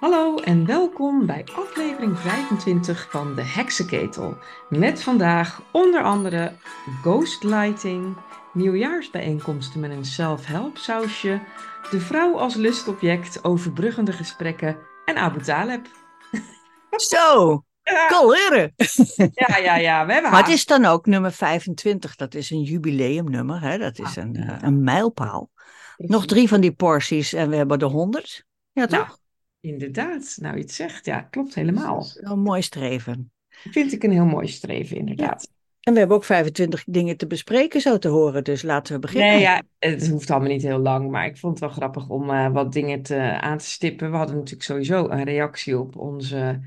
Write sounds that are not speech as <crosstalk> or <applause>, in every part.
Hallo en welkom bij aflevering 25 van de Heksenketel. Met vandaag onder andere ghostlighting, nieuwjaarsbijeenkomsten met een self-help sausje, de vrouw als lustobject, overbruggende gesprekken en Abu Taleb. Zo, kaleren. ja, ja, ja, we hebben Maar het is dan ook nummer 25. Dat is een jubileumnummer. Hè? Dat is Ah, een, eh, een mijlpaal. Nog drie van die porties en we hebben de 100. Ja, Nou, toch? Inderdaad, nou iets zegt, ja, klopt helemaal. Dat is Een mooi streven. Vind ik een heel mooi streven, inderdaad. En we hebben ook 25 dingen te bespreken, zo te horen. Dus laten we beginnen. Nee, ja, het hoeft allemaal niet heel lang, maar ik vond het wel grappig om eh, wat dingen te, aan te stippen. We hadden natuurlijk sowieso een reactie op onze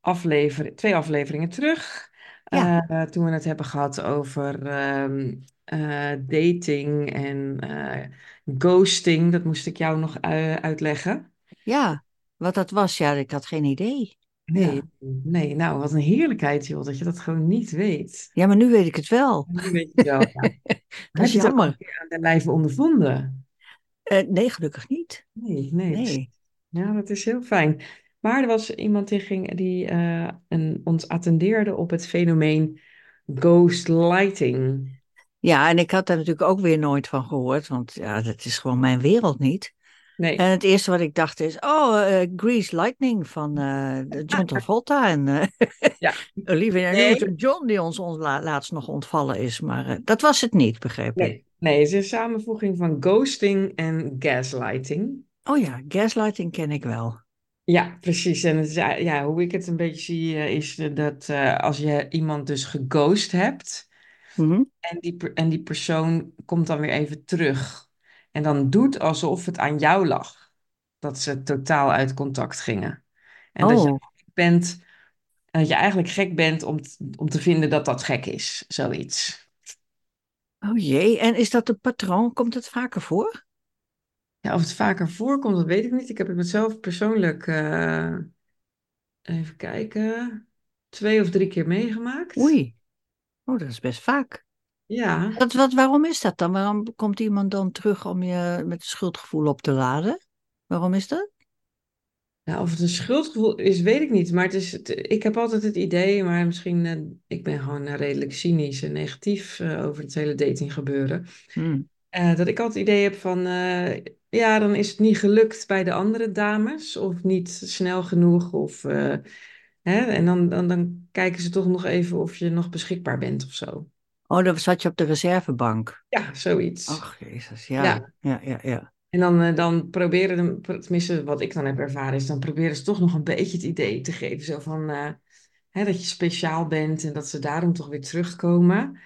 aflevering, twee afleveringen terug. Ja. Eh, toen we het hebben gehad over ehm, eh, dating en ghosting. Dat moest ik jou nog uitleggen. Ja, wat dat was, ja, ik had geen idee. Nee, Ja. nee, nou wat een heerlijkheid joh, dat je dat gewoon niet weet. Ja, maar nu weet ik het wel. Nu weet je het wel, ja. <laughs> Heb is je het jammer. keer aan de lijve ondervonden? Eh, nee, gelukkig niet. Nee, nee. Nee. Ja, dat is heel fijn. Maar er was iemand die, ging, die eh, een, ons attendeerde op het fenomeen ghostlighting. Ja, en ik had daar natuurlijk ook weer nooit van gehoord, want ja, dat is gewoon mijn wereld niet. Nee, En het eerste wat ik dacht is, oh, eh, Grease Lightning van eh, John <laughs> Travolta en eh Ja. <laughs> Olivia Nee. Newton-John, die ons, ons la- laatst nog ontvallen is. Maar dat was het niet, begreep ik. nee, nee, het is een samenvoeging van ghosting en gaslighting. Oh ja, gaslighting ken ik wel. Ja, precies. En het is, ja, hoe ik het een beetje zie, is dat als je iemand dus geghost hebt Mhm. en die, en die persoon komt dan weer even terug en dan doet alsof het aan jou lag, dat ze totaal uit contact gingen. En dat je Oh, bent, en dat je eigenlijk gek bent om, t- om te vinden dat dat gek is, zoiets. oh jee, en is dat een patroon? Komt het vaker voor? Ja, of het vaker voorkomt, dat weet ik niet. Ik heb het mezelf persoonlijk, eh, even kijken, twee of drie keer meegemaakt. Oei, oh, dat is best vaak. Ja. Wat, wat, waarom is dat dan? Waarom komt iemand dan terug om je met een schuldgevoel op te laden? Waarom is dat? Ja, of het een schuldgevoel is, weet ik niet. Maar het is, het- ik heb altijd het idee, maar misschien, eh, ik ben gewoon eh, redelijk cynisch en negatief eh, over het hele dating gebeuren. Hm. Eh, dat ik altijd het idee heb van, ja, dan is het niet gelukt bij de andere dames, of niet snel genoeg, of, hè, en dan, dan, dan kijken ze toch nog even of je nog beschikbaar bent of zo. Oh, dan zat je op de reservebank. Ja, zoiets. Ach, jezus, ja. Ja. Ja, ja, ja. En dan, eh, dan proberen, de, tenminste wat ik dan heb ervaren, is dan proberen ze toch nog een beetje het idee te geven, zo van, eh, hè, dat je speciaal bent en dat ze daarom toch weer terugkomen.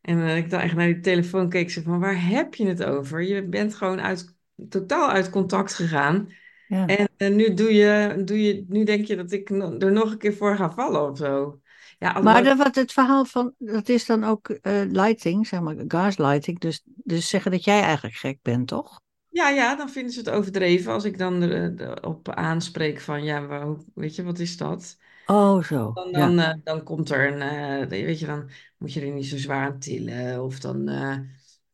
En eh, ik dan echt naar die telefoon keek, ze van, waar heb je het over? Je bent gewoon uit, totaal uit contact gegaan. ja. En nu, doe je, doe je, nu denk je dat ik er nog een keer voor ga vallen of zo. Ja, Maar wat het verhaal van, dat is dan ook eh, lighting, zeg maar, gaslighting. Dus, dus zeggen dat jij eigenlijk gek bent, toch? ja, ja, dan vinden ze het overdreven als ik dan erop aanspreek van, ja, maar weet je, wat is dat? Oh, zo. Dan, Ja. dan, eh, dan komt er een, eh, weet je, dan moet je er niet zo zwaar aan tillen. Of dan eh,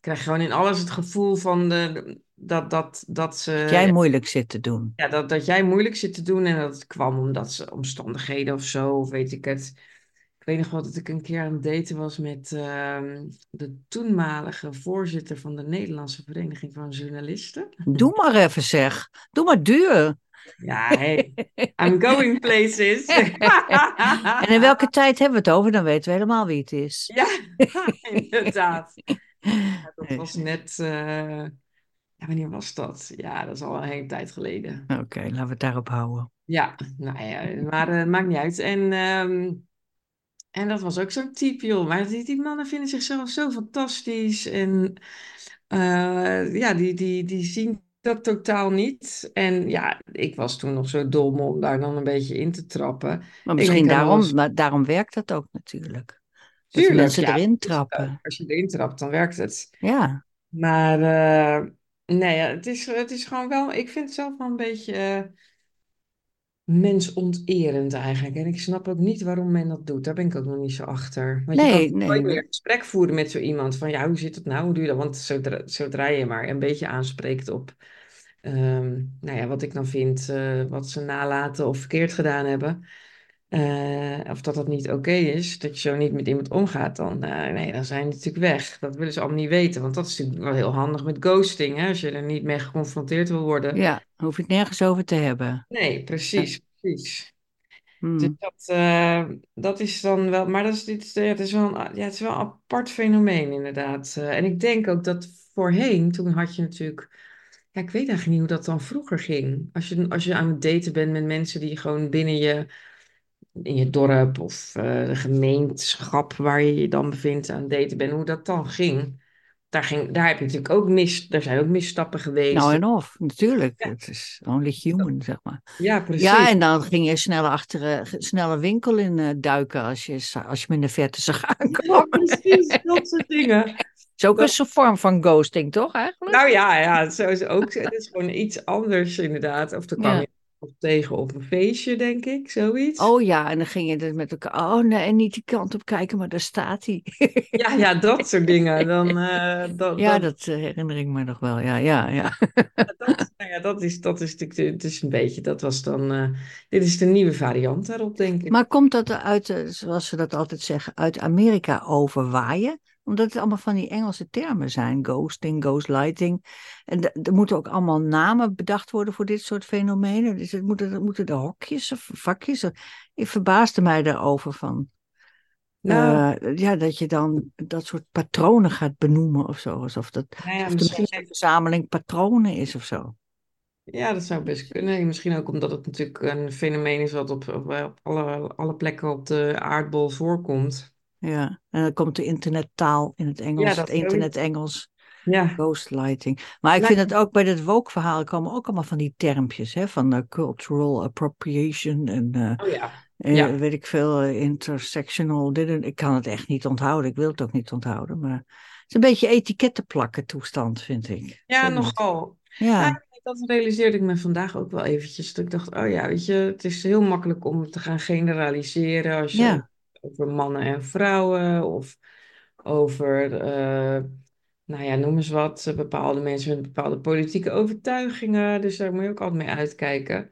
krijg je gewoon in alles het gevoel van de, dat, dat, dat ze, Dat jij moeilijk zit te doen. ja, dat, dat jij moeilijk zit te doen en dat het kwam omdat ze omstandigheden of zo, of weet ik het. Ik weet nog wel dat ik een keer aan het daten was met ehm, de toenmalige voorzitter van de Nederlandse Vereniging van Journalisten. Doe maar even, zeg. Doe maar duur. Ja, hey, I'm going places. <laughs> En in welke tijd hebben we het over? Dan weten we helemaal wie het is. Ja, <laughs> inderdaad. Ja, dat was net. eh, ja, wanneer was dat? Ja, dat is al een hele tijd geleden. Oké, laten we het daarop houden. Ja, nou ja, maar eh, het maakt niet uit. En, ehm, en dat was ook zo'n type, joh. Maar die, die mannen vinden zichzelf zo fantastisch. En eh, ja, die, die, die zien dat totaal niet. En ja, ik was toen nog zo dom om daar dan een beetje in te trappen. Maar misschien daarom, maar daarom werkt dat ook natuurlijk. Dat Tuurlijk, mensen ja, erin trappen. Als je erin trapt, dan werkt het. Ja. Maar eh, nee, ja, het is, het is gewoon wel, ik vind het zelf wel een beetje eh, mensonterend eigenlijk. En ik snap ook niet waarom men dat doet. Daar ben ik ook nog niet zo achter. Want je Nee, kan nee, nooit meer een gesprek voeren met zo iemand van, ja, hoe zit het nou? Hoe doe je dat? Want zodra, zodra je maar een beetje aanspreekt op ehm, nou ja, wat ik dan vind, eh, wat ze nalaten of verkeerd gedaan hebben. Eh, of dat dat niet oké is, dat je zo niet met iemand omgaat, dan, eh, nee, dan zijn die natuurlijk weg. Dat willen ze allemaal niet weten, want dat is natuurlijk wel heel handig met ghosting, hè? Als je er niet mee geconfronteerd wil worden. Ja, hoef je het nergens over te hebben. Nee, Ja. precies, precies. Dus Hmm. dat, eh, dat is dan wel, maar dat is, dit, ja, het is wel een, ja, het is wel een apart fenomeen inderdaad. En ik denk ook dat voorheen, toen had je natuurlijk, ja, ik weet eigenlijk niet hoe dat dan vroeger ging. Als je, als je aan het daten bent met mensen die gewoon binnen je, in je dorp of eh, de gemeenschap waar je je dan bevindt aan het daten bent, hoe dat dan ging. Daar ging, daar heb je natuurlijk ook mis, daar zijn ook misstappen Nou geweest. en of, natuurlijk. Ja, Het is only human, zeg maar. ja, Ja, precies. en dan ging je sneller achter een snelle winkel in eh, duiken als je, als je hem in de verte zag Ja, aankomen. precies, <laughs> dat soort dingen. is ook Dat, een vorm van ghosting, toch eigenlijk? Nou ja, ja, zo is ook. Het is gewoon iets anders inderdaad. Of dan kwam Ja. je tegen op een feestje, denk ik, zoiets. Oh ja, en dan ging je er met elkaar. Oh nee, niet die kant op kijken, maar daar staat hij. <laughs> Ja, ja, dat soort dingen. Dan, eh, <laughs> dat, Ja, dat, dat eh, herinner ik me nog wel. Ja, ja, ja. dat, nou ja, dat is, dat is natuurlijk, het is een beetje, dat was dan, eh, dit is de nieuwe variant daarop, denk ik. Maar komt dat uit, zoals ze dat altijd zeggen, uit Amerika overwaaien? Omdat het allemaal van die Engelse termen zijn. Ghosting, ghostlighting. En er moeten ook allemaal namen bedacht worden voor dit soort fenomenen. Dus het moeten, het moeten de hokjes of vakjes. Ik verbaasde mij daarover van. Nou, eh, ja, dat je dan dat soort patronen gaat benoemen of zo. Alsof, dat, nou ja, misschien een verzameling patronen is of zo. ja, dat zou best kunnen. Misschien ook omdat het natuurlijk een fenomeen is wat op, op, op alle, alle plekken op de aardbol voorkomt. Ja, en dan komt de internettaal in het Ja, Engels, het dat zoiets. internet-Engels. Ja, Ghostlighting. Maar ik vind het ook bij dit woke-verhaal komen ook allemaal van die termpjes, hè, van eh, cultural appropriation en eh, oh ja, eh, ja. weet ik veel, intersectional. Dit, en- ik kan het echt niet onthouden, ik wil het ook niet onthouden, maar het is een beetje etiketten plakken toestand, vind ik. Ja, nogal. Ja, dat realiseerde ik me vandaag ook wel eventjes. Dat ik dacht, oh ja, weet je, het is heel makkelijk om te gaan generaliseren als je ja, over mannen en vrouwen of over, eh, nou ja, noem eens wat, eh, bepaalde mensen met bepaalde politieke overtuigingen. Dus daar moet je ook altijd mee uitkijken.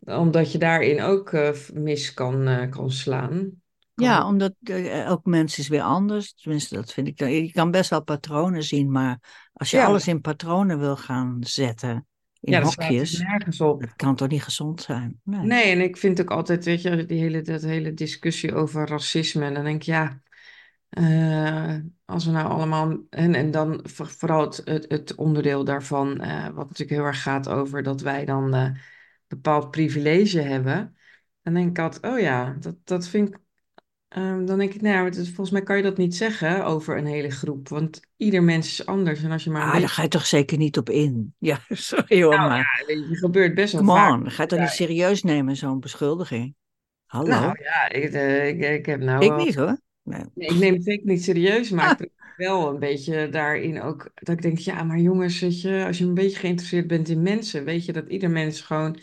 Omdat je daarin ook eh, mis kan, kan slaan. Kan ja, omdat elk mens is weer anders. Tenminste, dat vind ik. dan- Je kan best wel patronen zien, maar als je ja, alles in patronen wil gaan zetten, in ja, natuurlijk hokjes, nergens op. dat kan toch niet gezond zijn? Nee. Nee, en ik vind ook altijd, weet je, die hele, dat hele discussie over racisme. En dan denk ik, ja, eh, als we nou allemaal. En, en dan voor- vooral het, het, het onderdeel daarvan, eh, wat natuurlijk heel erg gaat over dat wij dan eh, bepaald privilege hebben. Dan denk ik altijd, oh ja, dat, dat vind ik. Ehm, dan denk ik, nou ja, het is- volgens mij kan je dat niet zeggen over een hele groep. Want ieder mens is anders. En als je maar Ah, daar ga je toch zeker niet op in. <laughs> Ja, sorry hoor, Nou maar ja, gebeurt best wel come vaak. on, ga je toch niet serieus nemen, zo'n beschuldiging? Hallo? Nou ja, ik, eh, ik, ik heb nou Ik niet hoor. Nee. Nee, ik neem het zeker niet serieus, maar ik Ah, probeer wel een beetje daarin ook. Dat ik denk, ja, maar jongens, weet je, als je een beetje geïnteresseerd bent in mensen, weet je dat ieder mens gewoon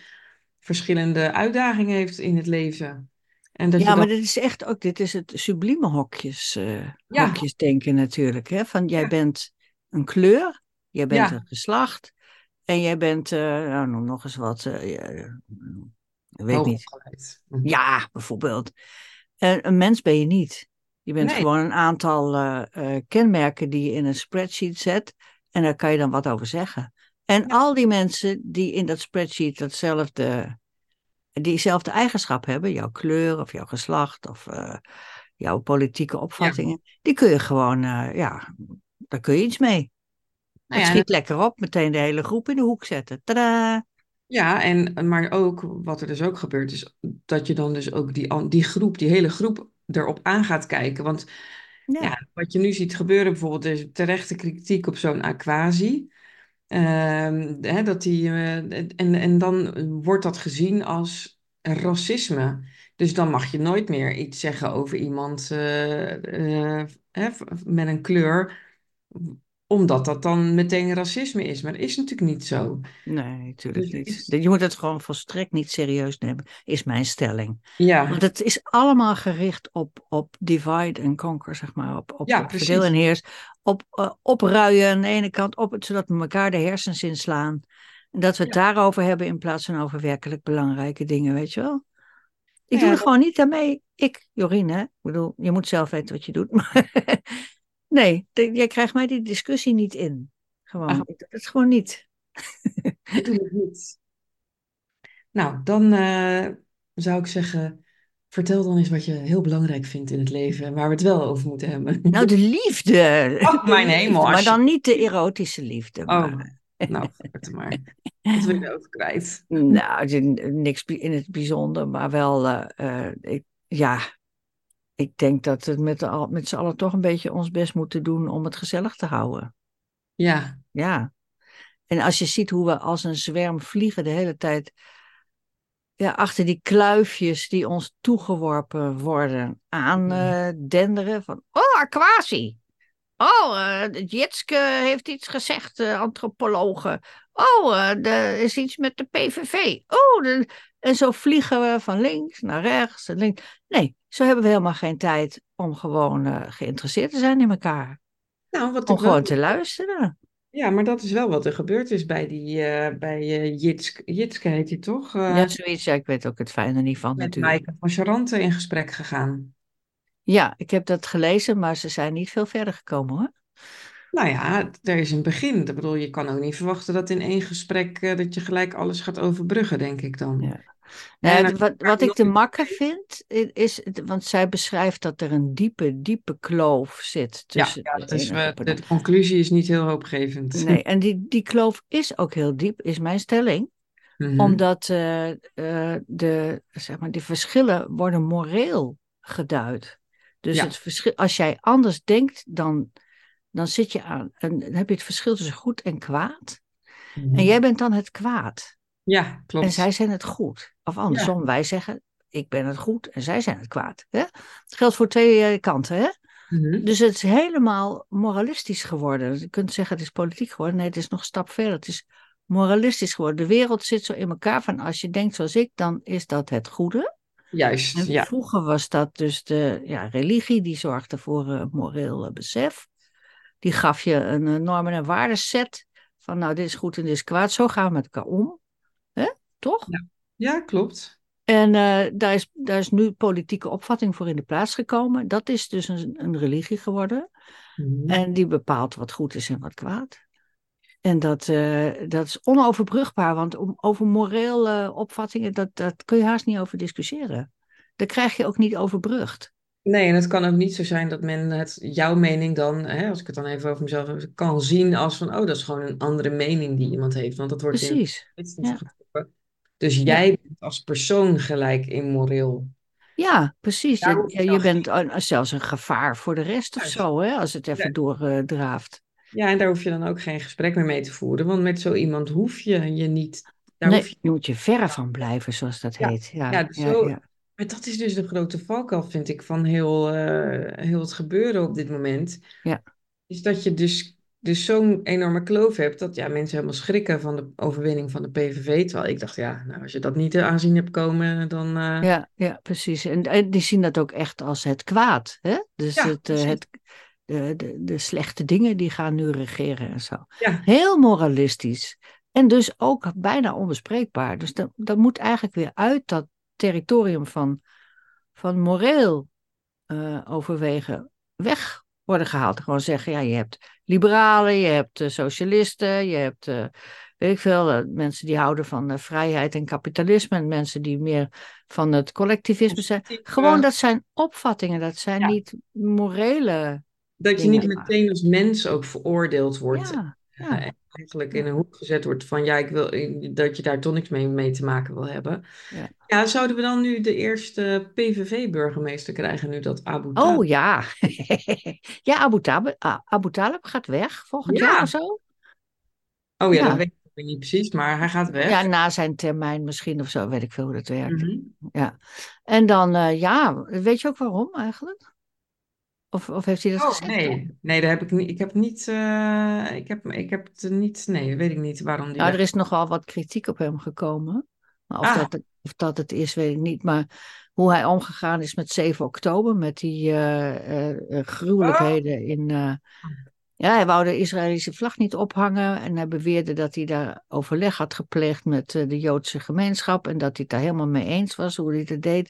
verschillende uitdagingen heeft in het leven. En dat je ja, maar dit is echt ook, dit is het sublieme hokjes, eh, Ja, hokjes denken natuurlijk. Hè? Van jij ja, bent een kleur, jij bent ja, een geslacht en jij bent, eh, nou noem nog eens wat, eh, ja, ik weet niet. hoogopgeleid. Hm. Ja, bijvoorbeeld. Eh, een mens ben je niet. Je bent Nee, gewoon een aantal eh, eh, kenmerken die je in een spreadsheet zet. En daar kan je dan wat over zeggen. En ja, al die mensen die in dat spreadsheet datzelfde, diezelfde eigenschap hebben, jouw kleur of jouw geslacht of eh, jouw politieke ja. opvattingen, die kun je gewoon, eh, ja, daar kun je iets mee. Nou ja, schiet lekker op, meteen de hele groep in de hoek zetten. Tadaa! ja, en maar ook wat er dus ook gebeurt, is dat je dan dus ook die, die groep, die hele groep erop aan gaat kijken. Want Ja, ja, wat je nu ziet gebeuren, bijvoorbeeld, is terechte kritiek op zo'n Aquasi. Ehm, hè, dat die, eh, en, en dan wordt dat gezien als racisme. Dus dan mag je nooit meer iets zeggen over iemand eh, eh, met een kleur, omdat dat dan meteen racisme is. Maar dat is natuurlijk niet zo. nee, natuurlijk Dus niet. is, Je moet het gewoon volstrekt niet serieus nemen, is mijn stelling. ja, Want het is allemaal gericht op, op divide and conquer, zeg maar. Op, op, ja, op verdeel en heers. Op uh, opruien aan de ene kant, op het, zodat we elkaar de hersens inslaan. En dat we het Ja. daarover hebben in plaats van over werkelijk belangrijke dingen, weet je wel? Ik Ja, doe er dat- gewoon niet aan mee. Ik, Jorien, hè? Ik bedoel, je moet zelf weten wat je doet. <laughs> Maar nee, de- jij krijgt mij die discussie niet in. Gewoon, Ach. ik doe het gewoon niet. <laughs> Ik doe het niet. Nou, dan eh, zou ik zeggen, vertel dan eens wat je heel belangrijk vindt in het leven en waar we het wel over moeten hebben. Nou, de liefde. Oh, mijn hemel, Maar dan niet de erotische liefde. Oh, Maar, nou, vertel maar. <laughs> Wat wil je erover kwijt? nou, het niks in het bijzonder, maar wel, eh, eh, ik, ja, ik denk dat we met, de met z'n allen toch een beetje ons best moeten doen om het gezellig te houden. Ja, Ja. En als je ziet hoe we als een zwerm vliegen de hele tijd ja, achter die kluifjes die ons toegeworpen worden aan Ja. eh, denderen van oh, aquatie. Oh, eh Jitske heeft iets gezegd, eh antropologen. Oh, er is iets met de PVV. Oh, de- en zo vliegen we van links naar rechts. En links. Nee, zo hebben we helemaal geen tijd om gewoon eh, geïnteresseerd te zijn in elkaar. nou, wat Om wel... gewoon te luisteren. Ja, maar dat is wel wat er gebeurd is bij die, eh bij eh, Jitske, Jitske heet hij toch? Ja, zoiets. Ja, ik weet ook het fijne niet van met natuurlijk. Maaike van Charante in gesprek gegaan. Ja, ik heb dat gelezen, maar ze zijn niet veel verder gekomen hoor. Nou ja, er is een begin. Ik bedoel, je kan ook niet verwachten dat in één gesprek dat je gelijk alles gaat overbruggen, denk ik dan. Ja. En Nou, wat, wat ik te makker vind, is, want zij beschrijft dat er een diepe, diepe kloof zit Ja, tussen ja, dat is, groep en de, conclusie is niet heel hoopgevend. Nee, <laughs> en die, die kloof is ook heel diep, is mijn stelling. Mhm. Omdat eh, eh, de, zeg maar, die verschillen worden moreel geduid. Dus Ja. het verschil, als jij anders denkt, dan, dan zit je aan. En heb je het verschil tussen goed en kwaad. Mhm. En jij bent dan het kwaad. Ja, klopt. En zij zijn het goed. Of andersom, wij zeggen, ik ben het goed en zij zijn het kwaad. Hè? Het geldt voor twee eh, kanten. Hè? Mhm. Dus het is helemaal moralistisch geworden. Je kunt zeggen, het is politiek geworden. Nee, het is nog een stap verder. Het is moralistisch geworden. De wereld zit zo in elkaar van, als je denkt zoals ik, dan is dat het goede. Juist, En ja. vroeger was dat dus de ja, religie, die zorgde voor een moreel eh, besef. Die gaf je een eh, normen- en waardeset van, nou, dit is goed en dit is kwaad. Zo gaan we met elkaar om. Hè? Toch? Ja, klopt. En eh, daar, is, daar is nu politieke opvatting voor in de plaats gekomen. Dat is dus een, een religie geworden. Mhm. En die bepaalt wat goed is en wat kwaad. En dat, eh, dat is onoverbrugbaar, want om, over morele opvattingen, dat, dat kun je haast niet over discussiëren. Daar krijg je ook niet overbrugd. Nee, en het kan ook niet zo zijn dat men het, jouw mening dan, hè, als ik het dan even over mezelf heb, kan zien als van, oh, dat is gewoon een andere mening die iemand heeft. Want dat wordt Precies. Ja. Dus jij bent als persoon gelijk immoreel. Ja, precies. Je, je bent zelfs een gevaar voor de rest of zo, hè, als het even Ja. doordraaft. Ja, en daar hoef je dan ook geen gesprek meer mee te voeren, want met zo iemand hoef je je niet. Daar nee, hoef je, je moet je verre van blijven, zoals dat Ja. heet. Ja, ja, dus zo. Maar dat is dus de grote valkuil, vind ik, van heel, eh, heel het gebeuren op dit moment. Ja. Is dat je dus, dus zo'n enorme kloof hebt dat ja, mensen helemaal schrikken van de overwinning van de PVV. Terwijl ik dacht, ja, nou, als je dat niet aanzien hebt komen, dan... eh, Ja, ja, precies. En, en die zien dat ook echt als het kwaad. Hè? Dus Ja, het, eh, het, de, de, de slechte dingen die gaan nu regeren en zo. Ja. Heel moralistisch. En dus ook bijna onbespreekbaar. Dus dat, dat moet eigenlijk weer uit dat territorium van, van moreel eh, overwegen weg worden gehaald. Gewoon zeggen, ja, je hebt liberalen, je hebt eh, socialisten, je hebt, eh, weet ik veel, eh, mensen die houden van vrijheid en kapitalisme en mensen die meer van het collectivisme zijn. Gewoon, dat zijn opvattingen, dat zijn Ja. niet morele dat je niet meteen als mens ook veroordeeld wordt. Ja, ja. En eigenlijk in een hoek gezet wordt van, ja, ik wil, dat je daar toch niks mee, mee te maken wil hebben. Ja. Ja, zouden we dan nu de eerste PVV-burgemeester krijgen, nu dat Abu Dhabi? Oh ja. <laughs> ja, Abu, ah, Abu Talib gaat weg volgend Ja. jaar of zo. Oh ja, Ja. dat weet ik niet precies, maar hij gaat weg. Ja, na zijn termijn misschien of zo, weet ik veel hoe dat werkt. Mhm. Ja. En dan, eh, ja, weet je ook waarom eigenlijk? Of, of heeft hij dat Oh, gezegd? nee. Nee, daar heb ik niet. Ik heb niet. eh, ik heb, ik heb het niet. Nee, dat weet ik niet waarom die. Nou, er is nogal wat kritiek op hem gekomen. Maar of, Ah. dat, het- of dat het is, weet ik niet. Maar hoe hij omgegaan is met 7 oktober, met die eh, eh, gruwelijkheden in, eh, Ja, hij wou de Israëlische vlag niet ophangen en hij beweerde dat hij daar overleg had gepleegd met de Joodse gemeenschap en dat hij het daar helemaal mee eens was hoe hij het deed.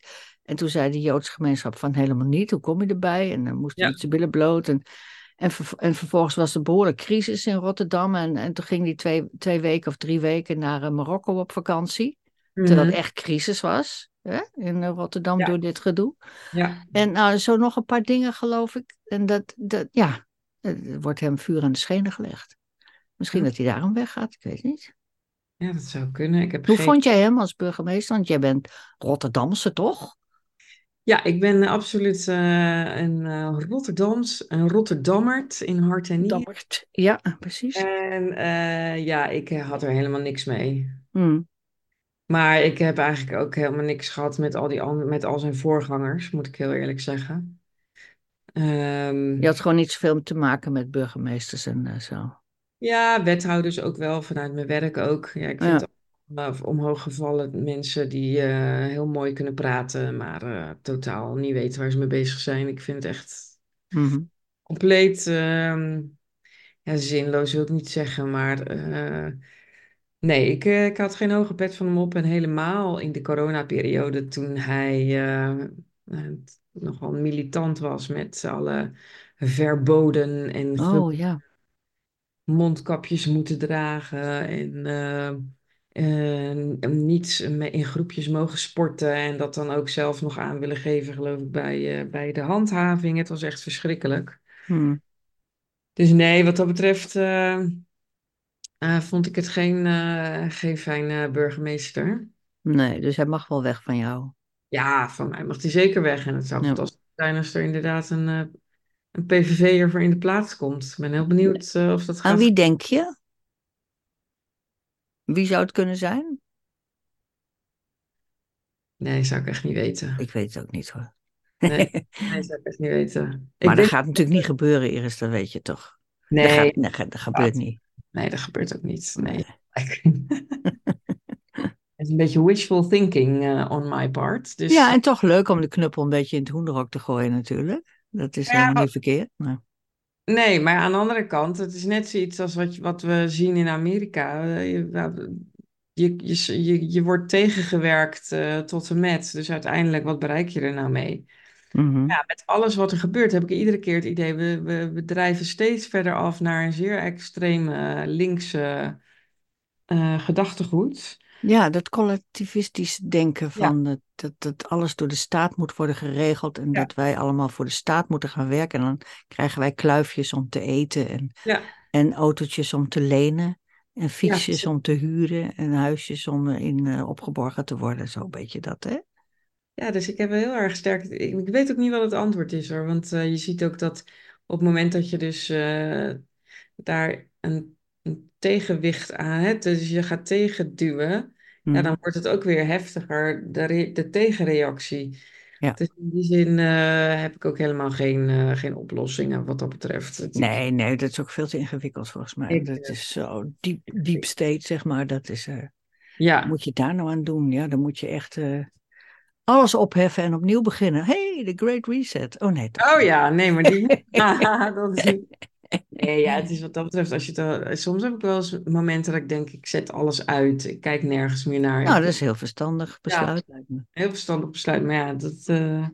En toen zei de Joodse gemeenschap van helemaal niet, hoe kom je erbij? En dan moest hij Ja. zijn billen bloot. En, en, ver- en vervolgens was er behoorlijk crisis in Rotterdam en, en toen ging hij twee, twee weken of drie weken naar eh, Marokko op vakantie. Terwijl Mhm. het echt crisis was hè, in eh, Rotterdam Ja. door dit gedoe. Ja, En nou, zo nog een paar dingen, geloof ik. En dat, dat ja, er wordt hem vuur aan de schenen gelegd. Misschien Ja. dat hij daarom weggaat, ik weet niet. ja, dat zou kunnen. Ik heb Hoe geen... vond jij hem als burgemeester? Want jij bent Rotterdamse, toch? Ja, ik ben absoluut eh, een eh, Rotterdams, een Rotterdammert in hart en nieren. Dammert. Ja, precies. En eh, ja, ik eh, had er helemaal niks mee. Hmm. Maar ik heb eigenlijk ook helemaal niks gehad met al die met al zijn voorgangers, moet ik heel eerlijk zeggen. Ehm, Je had gewoon niet zoveel te maken met burgemeesters en eh, zo. ja, wethouders ook wel, vanuit mijn werk ook. Ja, ik Ja. vind uh, omhooggevallen mensen die eh, heel mooi kunnen praten, maar eh, totaal niet weten waar ze mee bezig zijn. Ik vind het echt Mhm. compleet, ehm, ja, zinloos wil ik niet zeggen, maar eh, nee, ik, ik had geen hoge pet van hem op. En helemaal in de coronaperiode, toen hij nogal militant was met alle verboden en Oh ja. mondkapjes moeten dragen en niet in groepjes mogen sporten en dat dan ook zelf nog aan willen geven, geloof ik, bij, eh, bij de handhaving. Het was echt verschrikkelijk. Hmm. Dus nee, wat dat betreft eh, eh, vond ik het geen, geen fijne burgemeester. Nee, dus hij mag wel weg van jou. Ja, van mij mag hij zeker weg. En het zou Ja. fantastisch zijn als er inderdaad een, een PVV'er voor in de plaats komt. Ik ben heel benieuwd of dat Aan gaat. wie denk je? Wie zou het kunnen zijn? Nee, zou ik echt niet weten. Ik weet het ook niet hoor. Nee, <laughs> nee, zou ik echt niet weten. Ik Maar dat denk- gaat natuurlijk niet gebeuren, Iris, dat weet je toch? Dat, Nee, gaat, nee, dat gebeurt niet. nee, dat gebeurt ook niet. Nee. <laughs> Het is een beetje wishful thinking eh, on my part. Dus Ja, en toch leuk om de knuppel een beetje in het hoenderhok te gooien natuurlijk. Dat is Ja, helemaal niet verkeerd. Maar... Nee, maar aan de andere kant, het is net zoiets als wat, wat we zien in Amerika. Eh, Je, nou, je, je, je, je wordt tegengewerkt eh, tot en met. Dus uiteindelijk, wat bereik je er nou mee? Mhm. Ja, met alles wat er gebeurt, heb ik iedere keer het idee, we, we, we drijven steeds verder af naar een zeer extreme eh, linkse gedachtegoed. Ja, dat collectivistisch denken van dat, dat, dat alles door de staat moet worden geregeld en Ja. dat wij allemaal voor de staat moeten gaan werken. En dan krijgen wij kluifjes om te eten en, Ja. en autootjes om te lenen en fietsjes om te huren en huisjes om in eh, opgeborgen te worden. Zo een beetje dat, hè? Ja, dus ik heb heel erg sterk. Ik, ik weet ook niet wat het antwoord is hoor. Want eh, je ziet ook dat op het moment dat je dus eh, daar een, een tegenwicht aan hebt, dus je gaat tegenduwen, ja, Mhm. dan wordt het ook weer heftiger, de, de tegenreactie. Ja. Dus in die zin eh, heb ik ook helemaal geen, eh, geen oplossingen wat dat betreft. Het- Nee, nee, dat is ook veel te ingewikkeld volgens mij. Ik, dat eh, is zo diep, deep state, zeg maar. Dat is, Ja, moet je daar nou aan doen? Ja, dan moet je echt alles opheffen en opnieuw beginnen. hey, the Great Reset. Oh nee, toch oh ja, nee, maar die. Ah, <laughs> <laughs> dat is niet- Nee, ja, het is wat dat betreft, als je het, soms heb ik wel eens momenten dat ik denk, ik zet alles uit, ik kijk nergens meer naar. Nou, dat is heel verstandig besluit. Ja. Heel verstandig besluit, maar ja, dat, eh,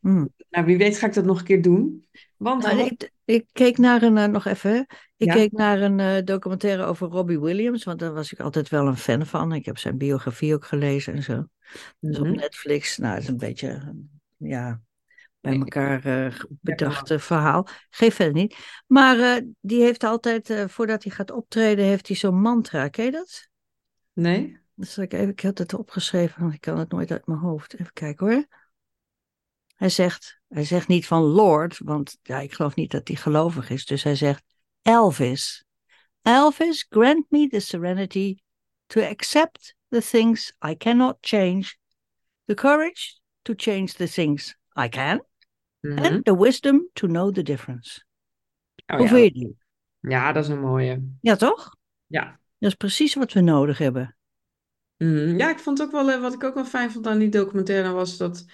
Hmm. nou, wie weet ga ik dat nog een keer doen. Want Nou, ik, ik keek naar een, eh, nog even, ik Ja. keek naar een eh, documentaire over Robbie Williams, want daar was ik altijd wel een fan van. Ik heb zijn biografie ook gelezen en zo. Dus op Mhm. Netflix, nou, het is een beetje, ja, bij elkaar bedacht eh, verhaal. Geef verder niet. Maar eh, die heeft altijd, eh, voordat hij gaat optreden, heeft hij zo'n mantra. Ken je dat? Nee? Zal ik even, ik had het opgeschreven, want ik kan het nooit uit mijn hoofd. Even kijken hoor. Hij zegt, hij zegt niet van Lord, want ja, ik geloof niet dat hij gelovig is. Dus hij zegt Elvis. Elvis, grant me the serenity to accept the things I cannot change, the courage to change the things I can, Mhm. and the wisdom to know the difference. Oh, Hoe ja. vind je die? ja, dat is een mooie. Ja, toch? Ja. Dat is precies wat we nodig hebben. Mhm. Ja, ik vond ook wel, eh, wat ik ook wel fijn vond aan die documentaire was dat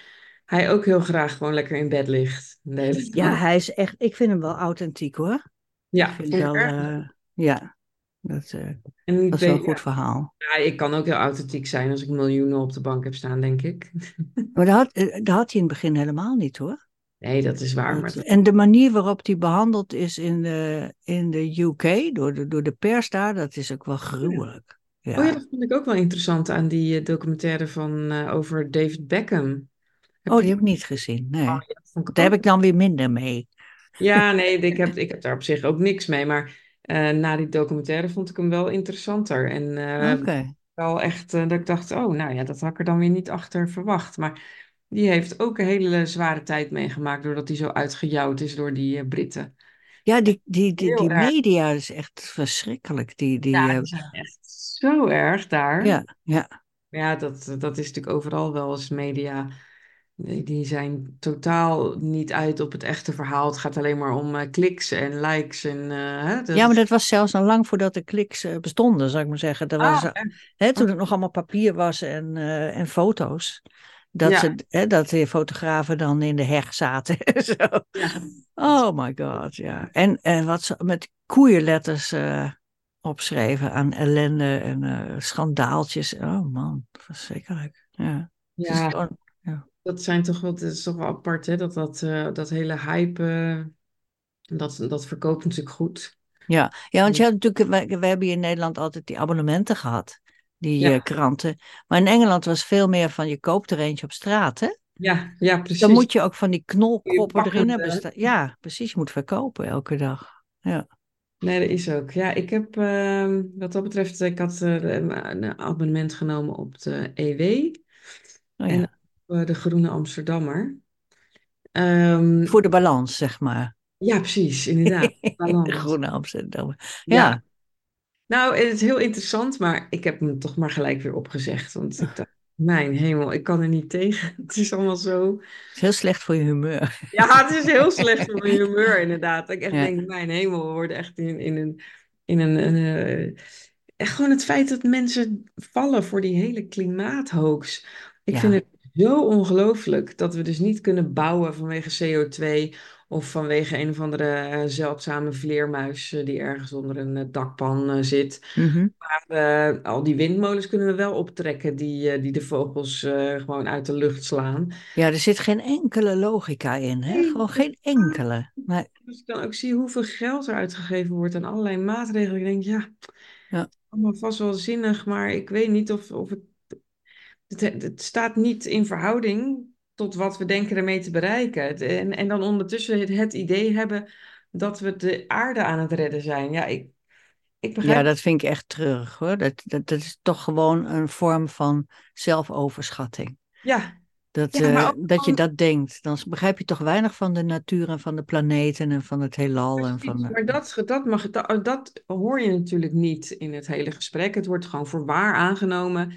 hij ook heel graag gewoon lekker in bed ligt. <laughs> Ja, hij is echt, ik vind hem wel authentiek hoor. Ik Ja, vind ik wel, erg. eh, ja, dat, eh, En dat is wel een goed ja, verhaal. ja, ik kan ook heel authentiek zijn als ik miljoenen op de bank heb staan, denk ik. <laughs> Maar dat had, dat had hij in het begin helemaal niet hoor. Nee, dat is waar. Maar en de manier waarop die behandeld is in de, in de UK, door de, door de pers daar, dat is ook wel gruwelijk. Oh ja, Ja. dat vond ik ook wel interessant aan die eh, documentaire van, eh, over David Beckham. Heb Oh, je die heb ik niet gezien. Nee. Oh, ja, Daar heb ik dan weer minder mee. Ja, <laughs> nee, ik heb, ik heb daar op zich ook niks mee. Maar eh, na die documentaire vond ik hem wel interessanter. En eh, Oké. wel echt dat ik dacht, oh, nou ja, dat had ik er dan weer niet achter verwacht. Maar die heeft ook een hele zware tijd meegemaakt doordat hij zo uitgejouwd is door die eh, Britten. Ja, die, die, die, media is echt verschrikkelijk. Die, die, Ja, eh, die zijn echt zo erg daar. ja, ja. Ja, dat, dat is natuurlijk overal wel eens media. Die zijn totaal niet uit op het echte verhaal. Het gaat alleen maar om eh, kliks en likes. En, ja, maar dat was zelfs al lang voordat de kliks bestonden, zou ik maar zeggen. Dat was, Ah, echt? hè, toen het nog allemaal papier was en, en foto's. Dat, Ja. ze, hè, dat de fotografen dan in de heg zaten <laughs> en zo. Ja. Oh my god, ja. En, en wat ze met koeienletters eh, opschreven aan ellende en eh, schandaaltjes. Oh man, verschrikkelijk. Ja. Ja, gewoon- dat zijn toch wel, dat is toch wel apart, hè? Dat, dat, eh, dat hele hype, dat, dat verkoopt natuurlijk goed. Ja, ja want je had natuurlijk, we, we hebben hier in Nederland altijd die abonnementen gehad, die Ja. eh, kranten. Maar in Engeland was veel meer van je koopt er eentje op straat, hè? Ja, ja, precies. Dan moet je ook van die knolkoppen erin hebben. sta- Ja, precies, je moet verkopen elke dag. Ja. Nee, dat is ook. Ja, ik heb ehm, wat dat betreft, ik had eh, een abonnement genomen op de EW Oh, en ja. op eh, de Groene Amsterdammer. Ehm, Voor de balans, zeg maar. ja, precies, inderdaad. <laughs> De groene Amsterdam. Ja. Ja. Nou, het is heel interessant, maar ik heb hem toch maar gelijk weer opgezegd. Want ik dacht, mijn hemel, ik kan er niet tegen. <laughs> Het is allemaal zo. Het is heel slecht voor je humeur. Ja, het is heel slecht voor mijn <laughs> humeur, inderdaad. Ik echt Ja. denk, mijn hemel, we worden echt in, in een. In een, een eh, echt gewoon het feit dat mensen vallen voor die hele klimaathoax. Ik Ja. vind het zo ongelooflijk dat we dus niet kunnen bouwen vanwege CO2 of vanwege een of andere eh, zeldzame vleermuis eh, die ergens onder een eh, dakpan zit. Mhm. Maar al die windmolens kunnen we wel optrekken die, die de vogels gewoon uit de lucht slaan. Ja, er zit geen enkele logica in, hè? Nee. Gewoon geen enkele. Nee. Als ik dan ook zie hoeveel geld er uitgegeven wordt aan allerlei maatregelen, ik denk, ja, Ja. allemaal vast wel zinnig, maar ik weet niet of, of het, het, het staat niet in verhouding tot wat we denken ermee te bereiken. En, en dan ondertussen het, het idee hebben dat we de aarde aan het redden zijn. Ja, ik, ik begrijp Ja, dat vind ik echt treurig hoor. Dat, dat, dat is toch gewoon een vorm van zelfoverschatting. ja, Dat, Ja, eh, dat je dat denkt. Dan begrijp je toch weinig van de natuur en van de planeten en van het heelal. En van, maar dat, dat, mag, dat, dat hoor je natuurlijk niet in het hele gesprek. Het wordt gewoon voor waar aangenomen.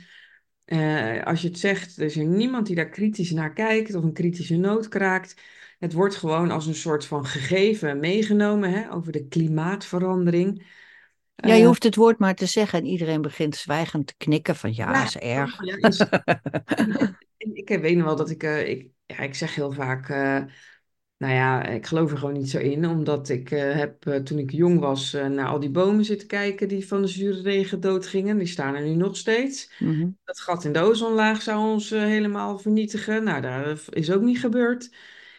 Eh, als je het zegt, er is er niemand die daar kritisch naar kijkt of een kritische noot kraakt. Het wordt gewoon als een soort van gegeven meegenomen hè, over de klimaatverandering. ja, je Eh, hoeft het woord maar te zeggen en iedereen begint zwijgend te knikken van ja, Ja, is erg. ja, is- <laughs> En ik weet nog wel dat ik, eh, ik, ja, ik zeg heel vaak, nou ja, ik geloof er gewoon niet zo in, omdat ik eh, heb eh, toen ik jong was eh, naar al die bomen zitten kijken die van de zure regen doodgingen. Die staan er nu nog steeds. Mhm. Dat gat in de ozonlaag zou ons helemaal vernietigen. Nou, dat is ook niet gebeurd.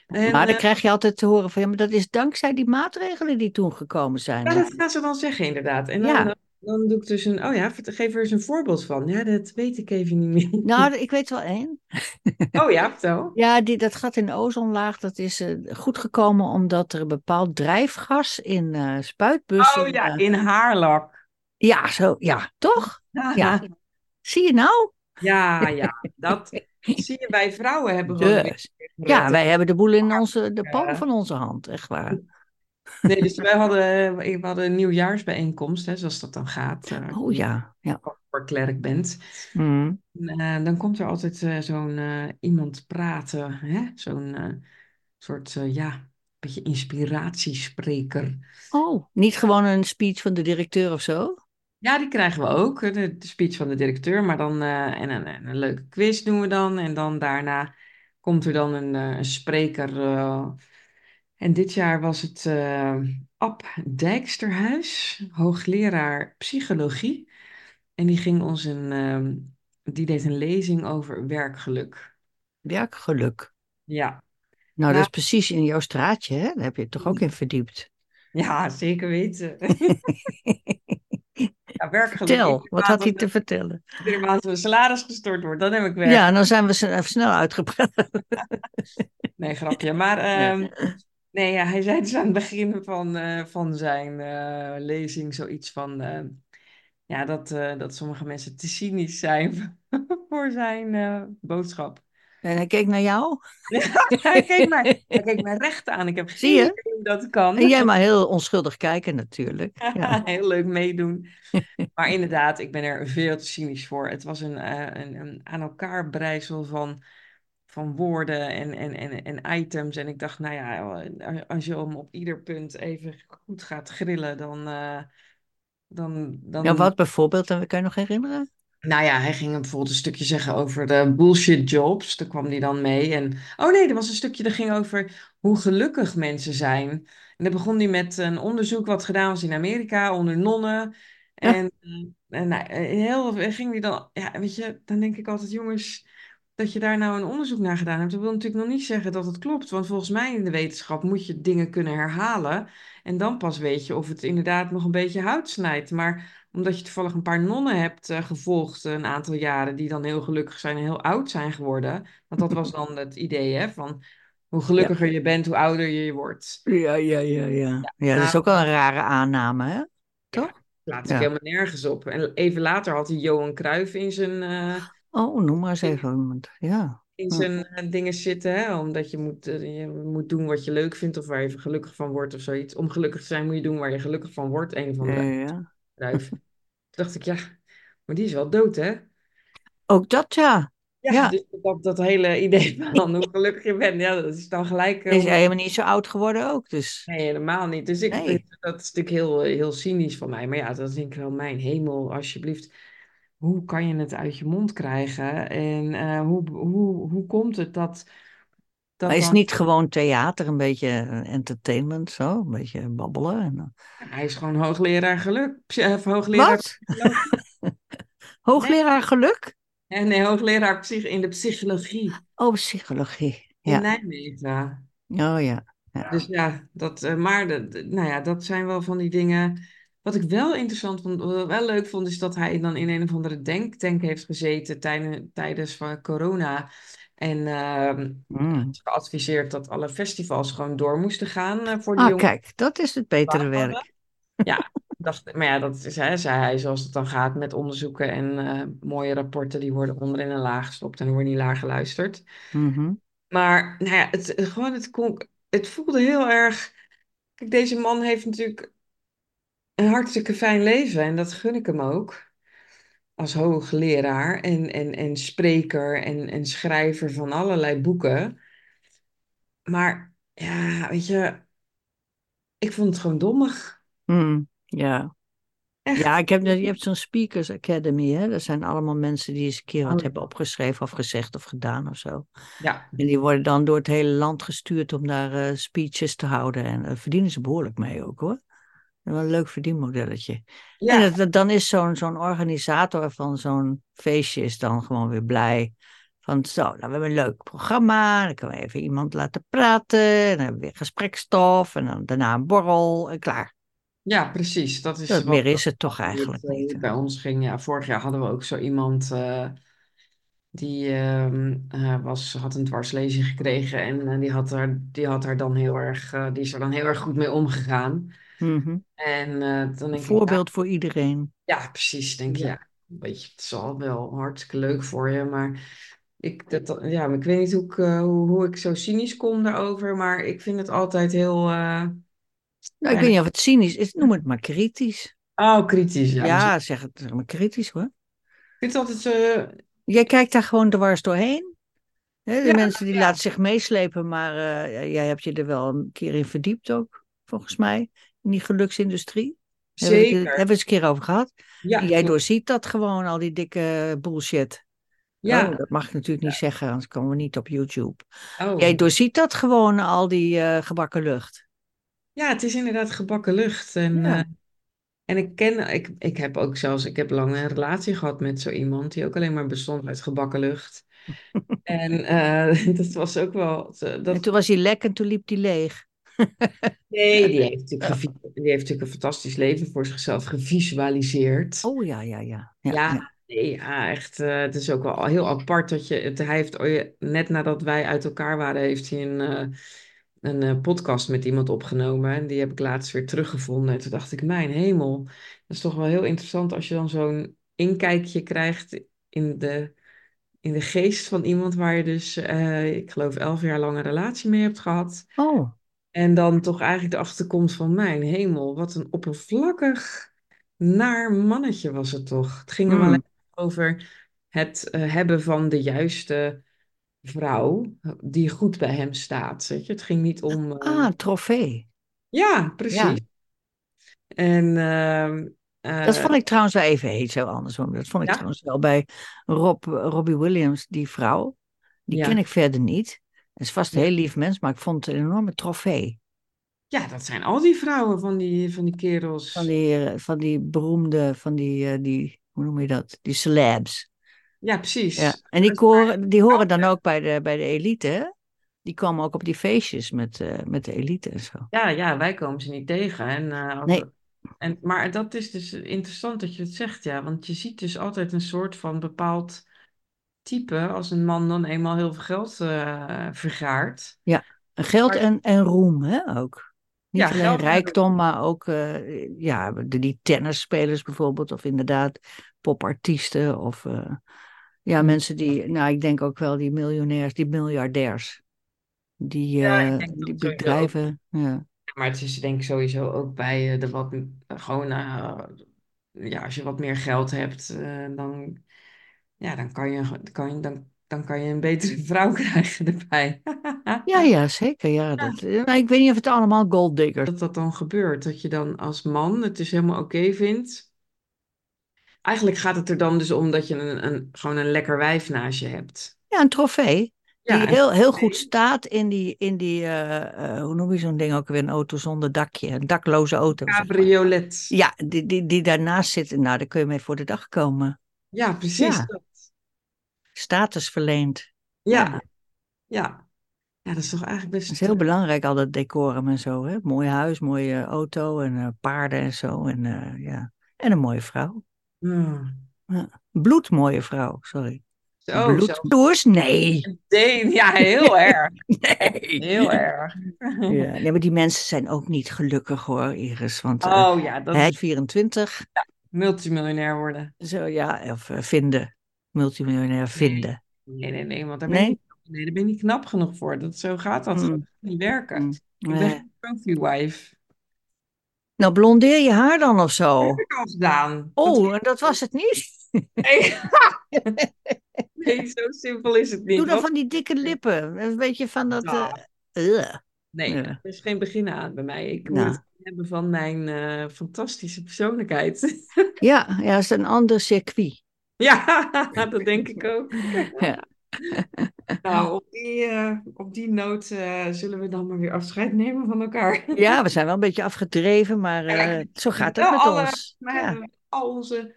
En, Maar dan krijg je altijd te horen van ja, maar dat is dankzij die maatregelen die toen gekomen zijn. ja, dat gaan ze dan zeggen inderdaad. En dan, Ja. Dan, doe ik dus een, oh ja, geef er eens een voorbeeld van. Ja, dat weet ik even niet meer. Nou, <laughs> ik weet wel één. <laughs> Oh ja, vertel. Ja, die, dat gat in de ozonlaag, dat is eh, goed gekomen omdat er een bepaald drijfgas in eh, spuitbussen... Oh ja, eh, in haarlak. ja, zo, ja, toch? Ja. Ja. Zie je nou? Ja, ja, dat <laughs> zie je bij vrouwen hebben gewoon Dus. Ja, wij hebben de boel in onze, de palm van onze hand, echt waar. Nee, dus wij hadden, we hadden een nieuwjaarsbijeenkomst, hè, zoals dat dan gaat. eh, Oh ja, ja. Voor klerk bent. Mm. Eh, dan komt er altijd eh, zo'n eh, iemand praten, hè? Zo'n eh, soort, eh, ja, beetje inspiratiespreker. Oh, niet gewoon een speech van de directeur of zo? Ja, die krijgen we ook, eh, de, de speech van de directeur, maar dan eh, en, een, en een leuke quiz doen we dan. En dan daarna komt er dan een, eh, een spreker. Eh, En dit jaar was het eh Ab Dijksterhuis, hoogleraar psychologie. En die ging ons een, ehm, die deed een lezing over werkgeluk. Werkgeluk. Ja, Nou, dat is precies in jouw straatje, hè? Daar heb je je toch ook in verdiept. ja, zeker weten. <laughs> Ja, werkgeluk. Vertel, Iedere wat had hij te vertellen? iedere maand mijn salaris gestort wordt, dan heb ik werk. Ja, dan zijn we even snel uitgepraat. <laughs> Nee, grapje. Maar Ja. Nee, ja, hij zei dus aan het begin van, eh, van zijn eh, lezing zoiets van... eh, ja, dat, dat sommige mensen te cynisch zijn <laughs> voor zijn boodschap. En hij keek naar jou. <laughs> Hij keek mij, hij keek mij recht aan. Ik heb Zie geen je? hoe dat kan. En jij maar heel onschuldig kijken natuurlijk. <laughs> Ja. Heel leuk meedoen. Maar inderdaad, ik ben er veel te cynisch voor. Het was een, een, een aan elkaar breisel van, van woorden en, en, en, en items. En ik dacht, nou ja, als je hem op ieder punt even goed gaat grillen, dan, eh, dan, Ja, dan wat bijvoorbeeld, en kan je nog herinneren? Nou ja, hij ging bijvoorbeeld een stukje zeggen over de bullshit jobs. Daar kwam hij dan mee. En, oh nee, er was een stukje dat ging over hoe gelukkig mensen zijn. En dan begon hij met een onderzoek wat gedaan was in Amerika onder nonnen. Ja. En, en nou, heel ging hij dan, ja, weet je, dan denk ik altijd, jongens, dat je daar nou een onderzoek naar gedaan hebt. Dat wil natuurlijk nog niet zeggen dat het klopt. Want volgens mij in de wetenschap moet je dingen kunnen herhalen. En dan pas weet je of het inderdaad nog een beetje hout snijdt. Maar omdat je toevallig een paar nonnen hebt eh, gevolgd een aantal jaren, die dan heel gelukkig zijn en heel oud zijn geworden. Want dat was dan het idee, hè, van hoe Ja. gelukkiger je bent, hoe ouder je wordt. Ja, ja, ja, ja. Ja, dat is Nou, ook wel een rare aanname, hè? ja, Toch? laat ik Ja. helemaal nergens op. En even later had hij Johan Cruijff in zijn, eh, Oh, noem maar eens even. Ja. in zijn eh, dingen zitten, hè, omdat je moet, eh, je moet doen wat je leuk vindt of waar je gelukkig van wordt of zoiets. Om gelukkig te zijn moet je doen waar je gelukkig van wordt, een Ja, andere ja. Toen dacht ik, ja, maar die is wel dood, hè? Ook dat, ja. Ja, Ja. dus dat, dat hele idee <laughs> van hoe gelukkig je bent, ja, dat is dan gelijk... eh, Is om- helemaal niet zo oud geworden ook, dus. Nee, helemaal niet. Dus ik, Nee. dat is natuurlijk heel, heel cynisch van mij. Maar ja, dat denk ik wel, mijn hemel, alsjeblieft. Hoe kan je het uit je mond krijgen? En eh, hoe, hoe, hoe komt het dat, dat Maar is dan... niet gewoon theater, een beetje eh, entertainment, zo? Een beetje babbelen. En, dan- Hij is gewoon hoogleraar geluk. Of hoogleraar Wat? <laughs> Hoogleraar geluk? Nee, nee, hoogleraar psych in de psychologie Oh, psychologie. in Ja. Nijmegen. Oh ja. ja. Dus ja, dat, eh, maar de- nou ja, dat zijn wel van die dingen. Wat ik wel interessant vond, wat ik wel leuk vond, is dat hij dan in een of andere denktank heeft gezeten tijdens, tijdens van corona. En Mm. is geadviseerd dat alle festivals gewoon door moesten gaan eh, voor die Ah, kijk, dat is het betere hadden. werk. Ja, dacht, maar ja, dat is, hè, zei hij, zoals het dan gaat met onderzoeken en eh, mooie rapporten, die worden onder in een laag gestopt en wordt niet laag geluisterd. Mhm. Maar nou ja, het, het- gewoon het, kon, het voelde heel erg. Kijk, deze man heeft natuurlijk een hartstikke fijn leven en dat gun ik hem ook. Als hoogleraar en, en, en spreker en, en schrijver van allerlei boeken. Maar ja, weet je, ik vond het gewoon dommig. Mm, ja. Echt. Ja, ik heb, je hebt zo'n Speakers Academy, hè? Dat zijn allemaal mensen die eens een keer wat Oh. hebben opgeschreven of gezegd of gedaan of zo. Ja, En die worden dan door het hele land gestuurd om daar eh, speeches te houden. En daar verdienen ze behoorlijk mee ook hoor. Wel een leuk verdienmodelletje. En ja, dat- dan is zo'n zo'n organisator van zo'n feestje is dan gewoon weer blij. Van zo, nou, we hebben een leuk programma. Dan kunnen we even iemand laten praten. En dan hebben we weer gesprekstof. En dan daarna een borrel. En klaar. ja, precies. Dat is Dat wat, meer is het toch het, eigenlijk eh, niet. bij ons ging. Ja, vorig jaar hadden we ook zo iemand eh, die eh, was, had een dwarslezing gekregen en die had er, die had er dan heel erg, die is er dan heel erg goed mee omgegaan. Mhm. En eh, dan denk ik, voorbeeld voor iedereen. ja, precies, denk je, Ja. ja, weet je, het is al wel hartstikke leuk voor je, maar ik, dat, ja, ik weet niet hoe ik, eh, hoe, hoe ik zo cynisch kom daarover, maar ik vind het altijd heel, eh, Nou, ik weet niet of het cynisch is. Noem het maar kritisch. oh, kritisch, ja. Ja, zeg het maar kritisch hoor. ik vind het altijd, eh, Jij kijkt daar gewoon dwars doorheen. De Ja, mensen die ja. laten zich meeslepen, maar jij hebt je er wel een keer in verdiept ook, volgens mij, die geluksindustrie. Hebben we het- zeker. hebben we het eens een keer over gehad. Ja, En jij klopt. doorziet dat gewoon, al die dikke bullshit. Ja, Oh, dat mag ik natuurlijk niet zeggen, anders komen we niet op YouTube. Jij oh. doorziet dat gewoon, al die eh, gebakken lucht. Ja, het is inderdaad gebakken lucht. En, eh, en ik ken, ik, ik heb ook zelfs, ik heb lang een relatie gehad met zo iemand die ook alleen maar bestond uit gebakken lucht. <laughs> En eh, <laughs> dat was ook wel, En dat, toen was hij lek en toen liep hij leeg. <laughs> nee, die heeft natuurlijk, die heeft natuurlijk een fantastisch leven voor zichzelf gevisualiseerd. Oh ja, ja, ja. ja, Ja, nee, ja, echt. eh, het is ook wel heel apart dat je. Het, hij heeft net nadat wij uit elkaar waren, heeft hij een, eh, een eh, podcast met iemand opgenomen. En die heb ik laatst weer teruggevonden. En toen dacht ik, mijn hemel. Dat is toch wel heel interessant als je dan zo'n inkijkje krijgt in de, in de geest van iemand waar je dus, ik geloof, elf jaar lang een relatie mee hebt gehad. Oh, En dan toch eigenlijk erachter komt van mijn hemel, wat een oppervlakkig, naar mannetje was het toch. Het ging hem alleen mm. over het eh, hebben van de juiste vrouw die goed bij hem staat. Weet je? Het ging niet om. eh, Ah, trofee. Ja, Ja. precies. En ehm, Dat eh, vond ik trouwens wel even heet zo anders. want Dat vond ik ja, trouwens wel bij Rob, Robbie Williams, die vrouw. Die ken ik verder niet. Het is vast een ja. heel lief mens, maar ik vond het een enorme trofee. Ja, dat zijn al die vrouwen van die, van die Van kerels. die, eh, van die beroemde, van die, eh, die, hoe noem je dat? Die celebs. Ja, Ja, precies. en die, Dat koren, die horen dan ook bij de, bij de elite, hè? Die komen ook op die feestjes met, eh, met de elite en zo. Ja, ja, wij komen ze niet tegen. En, Nee, en, maar dat is dus interessant dat je het zegt, ja. Want je ziet dus altijd een soort van bepaald type als een man dan eenmaal heel veel geld eh, vergaart. ja. Geld Maar en, en roem, hè, ook. Niet ja, alleen en rijkdom, maar ook eh, ja, de, die tennisspelers bijvoorbeeld, of inderdaad popartiesten, of eh, ja, mensen die, nou, ik denk ook wel die miljonairs, die miljardairs, die, Ja, die bedrijven, ja. Maar het is denk ik sowieso ook bij de wat, gewoon, ja, als je wat meer geld hebt, dan, ja, dan kan je, kan je, dan, dan kan je een betere <laughs> vrouw krijgen erbij. <laughs> Ja, ja, zeker, ja. Dat, eh, maar ik weet niet of het allemaal golddiggers Dat dat dan gebeurt, dat je dan als man het dus helemaal oké vindt. Eigenlijk gaat het er dan dus om dat je een, een, gewoon een lekker wijf naast je hebt. Ja, een trofee. Die Ja, heel, heel goed staat in die, in die eh, eh, hoe noem je zo'n ding ook weer, een auto zonder dakje, een dakloze auto, zeg maar. Cabriolet. Ja, die, die, die daarnaast zit, nou, daar kun je mee voor de dag komen. Ja, precies Ja. Status verleend. Ja, Ja, ja. Ja, dat is toch eigenlijk dat is best... heel eh, belangrijk, al dat decorum en zo, hè. Mooi huis, mooie auto en eh, paarden en zo. En, eh, ja. en een mooie vrouw. ah. Ja. Bloedmooie vrouw, sorry. Zo? Nee. Ja, heel <laughs> erg. Nee. Heel <laughs> erg. Ja, nee, maar die mensen zijn ook niet gelukkig hoor, Iris. Want eh, Oh ja, dat hij is is 24, multimiljonair worden. zo ja, of eh, vinden. Multimiljonair vinden. Nee, nee, nee, want daar ben Nee? nee, daar ben je niet knap genoeg voor. Dat, zo gaat dat. Mm, gaat niet werken. mm, Ik ben nee. geen trophy wife. Nou, blondeer je haar dan of Dat zo? heb ik al gedaan. Dat Oh, en dat was het niet? nee. <laughs> nee, zo simpel is het niet. Doe dan van die dikke lippen. Een beetje van dat... eh, Nou, nee, er is geen begin aan bij mij. Ik moet Nou, het hebben van mijn eh, fantastische persoonlijkheid. ja, ja, het is een ander circuit. Ja, <laughs> dat denk ik ook. <laughs> Ja, <laughs> Nou, op die, eh, op die noot eh, zullen we dan maar weer afscheid nemen van elkaar. ja we zijn wel een beetje afgedreven, maar eh, zo gaat het met alle, ons. we Ja. hebben al onze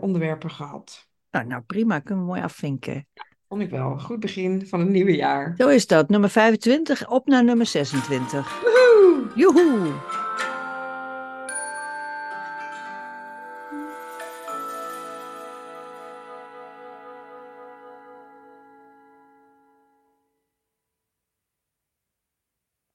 onderwerpen gehad. Nou, nou, prima, kunnen we mooi afvinken. Vond ik wel. Goed begin van het nieuwe jaar. Zo is dat. Nummer 25, op naar nummer 26. Woehoe! Joehoe!